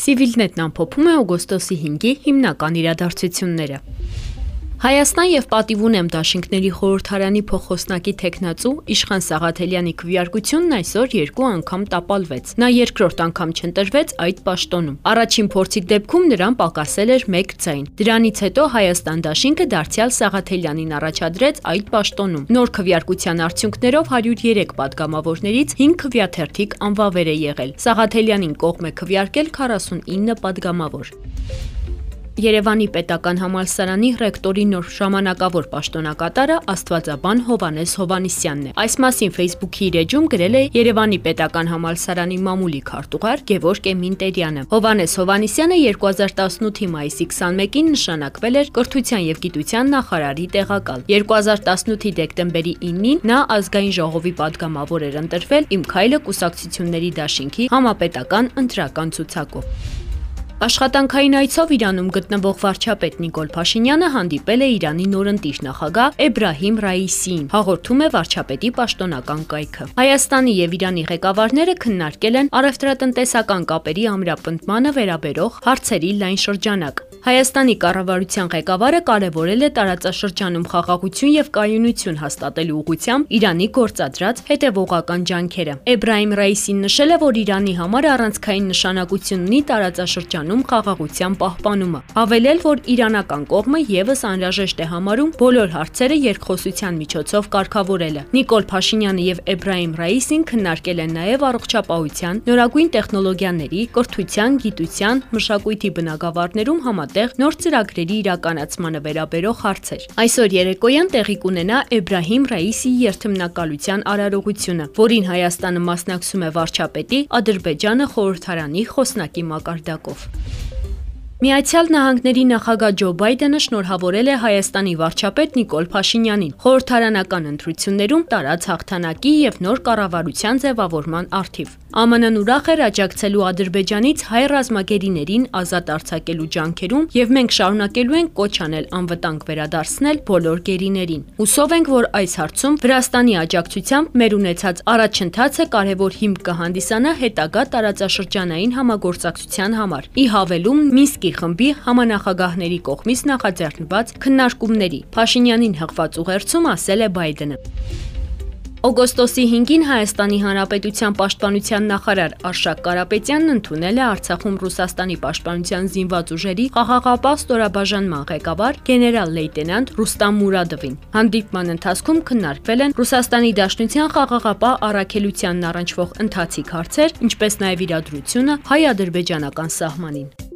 Civilnet-ն ամփոփում է օգոստոսի 5-ի հիմնական իրադարձությունները։ Հայաստան եւ Պատիվուն եմ Դաշինքների խորհրդարանի փոխոսնակի տեխնացու Իշխան Սաղաթելյանի քվեարկությունն այսօր երկու անգամ տապալվեց։ Նա երկրորդ անգամ չընտրվեց այդ պաշտոնում։ Առաջին փորձի դեպքում նրան պակասել էր 1 ցայն։ Դրանից հետո Հայաստան Դաշինքը դարձյալ Սաղաթելյանին առաջադրեց այդ պաշտոնում։ Նոր քվեարկության արդյունքներով 103 падգամավորներից 5 քվեաթերթիկ անվավեր է եղել։ Սաղաթելյանին կողմ է քվեարկել 49 падգամավոր։ Երևանի պետական համալսարանի ռեկտորի նոր ժամանակավոր պաշտոնակատարը Աստվածաբան Հովանես Հովանիսյանն է։ Այս մասին Facebook-ի իր էջում գրել է Երևանի պետական համալսարանի մամուլի քարտուղար Գևորգ Էմինտերյանը։ Հովանես Հովանիսյանը 2018-ի մայիսի 21-ին նշանակվել էր Կրթության եւ Գիտության նախարարի տեղակալ։ 2018-ի դեկտեմբերի 9-ին նա ազգային ժողովի падգամավոր էր ընտրվել Իմ քայլը կուսակցությունների դաշինքի համապետական ընտրական ցուցակով։ Աշխատանքային այցով Իրանում գտնվող վարչապետ Նիկոլ Փաշինյանը հանդիպել է Իրանի նորընտիր նախագահ Էբրահիմ Ռաիսիին, հաղորդում է վարչապետի պաշտոնական կայքը։ Հայաստանի եւ Իրանի ղեկավարները քննարկել են առևտրատնտեսական կապերի ամրապնդմանը վերաբերող հարցերի լայն շրջանակ։ Հայաստանի կառավարության ղեկավարը կարևորել է տարածաշրջանում խաղաղություն եւ կայունություն հաստատելու ուղղությամբ Իրանի գործադրած հետևողական ջանքերը։ Էբրահիմ Ռաիսին նշել է, որ Իրանի համար առանցքային նշանակություն ունի տարածաշրջանում խաղաղության պահպանումը։ Հավելել, որ իրանական կողմը եւս անհրաժեշտ է համարում բոլոր հարցերը երկխոսության միջոցով կարգավորելը։ Նիկոլ Փաշինյանը եւ Էբրահիմ Ռաիսին քննարկել են նաեւ առողջապահության, նորագույն տեխնոլոգիաների, կրթության, գիտության, մշակույթի բնագավառներում համատեղ նոր ծրագրերի իրականացմանը վերաբերող հարցեր։ Այսօր երեկոյան տեղի կունենա Էբրահիմ Ռաիսի երթմնակալության արարողությունը, որին Հայաստանը մասնակցում է վարչապետի, Ադրբեջանը խորհրդարանի խոսնակի մակարդակով։ Միացյալ Նահանգների նախագահ Ջո Բայդենը շնորհավորել է Հայաստանի վարչապետ Նիկոլ Փաշինյանին խորհրդարանական ընտրություններում տարած հաղթանակի եւ նոր կառավարության ձևավորման արդիվ։ ԱՄՆ-ն ուրախ էր աջակցելու Ադրբեջանից հայ ռազմագերիներին ազատ արձակելու ջանքերում եւ մենք շարունակելու ենք կոչ անել անվտանգ վերադարձնել բոլոր գերիներին։ Հուսով ենք, որ այս հարցում Վրաստանի աջակցությամբ մեր ունեցած առաջընթացը կարևոր հիմք կհանդիսանա հետագա տարածաշրջանային համագործակցության համար։ Ի հավելում Մինսկի խմբի համանախագահների կողմից նախաձեռնված քննարկումների Փաշինյանին հղված ուղերձում ասել է Բայդենը։ Օգոստոսի 5-ին Հայաստանի Հանրապետության պաշտպանության նախարար Արշակ Կարապետյանն ընդունել է Արցախում Ռուսաստանի պաշտպանության զինված ուժերի խաղաղապահ ստորաբաժանման ղեկավար գեներալ լեյտենանտ Ռուստամ Մուրադովին։ Հանդիպման ընթացքում քննարկվել են Ռուսաստանի Դաշնության խաղաղապահ առաքելությանն առնչվող ընթացիկ հարցեր, ինչպես նաև իրադրությունը հայ-ադրբեջանական սահմանին։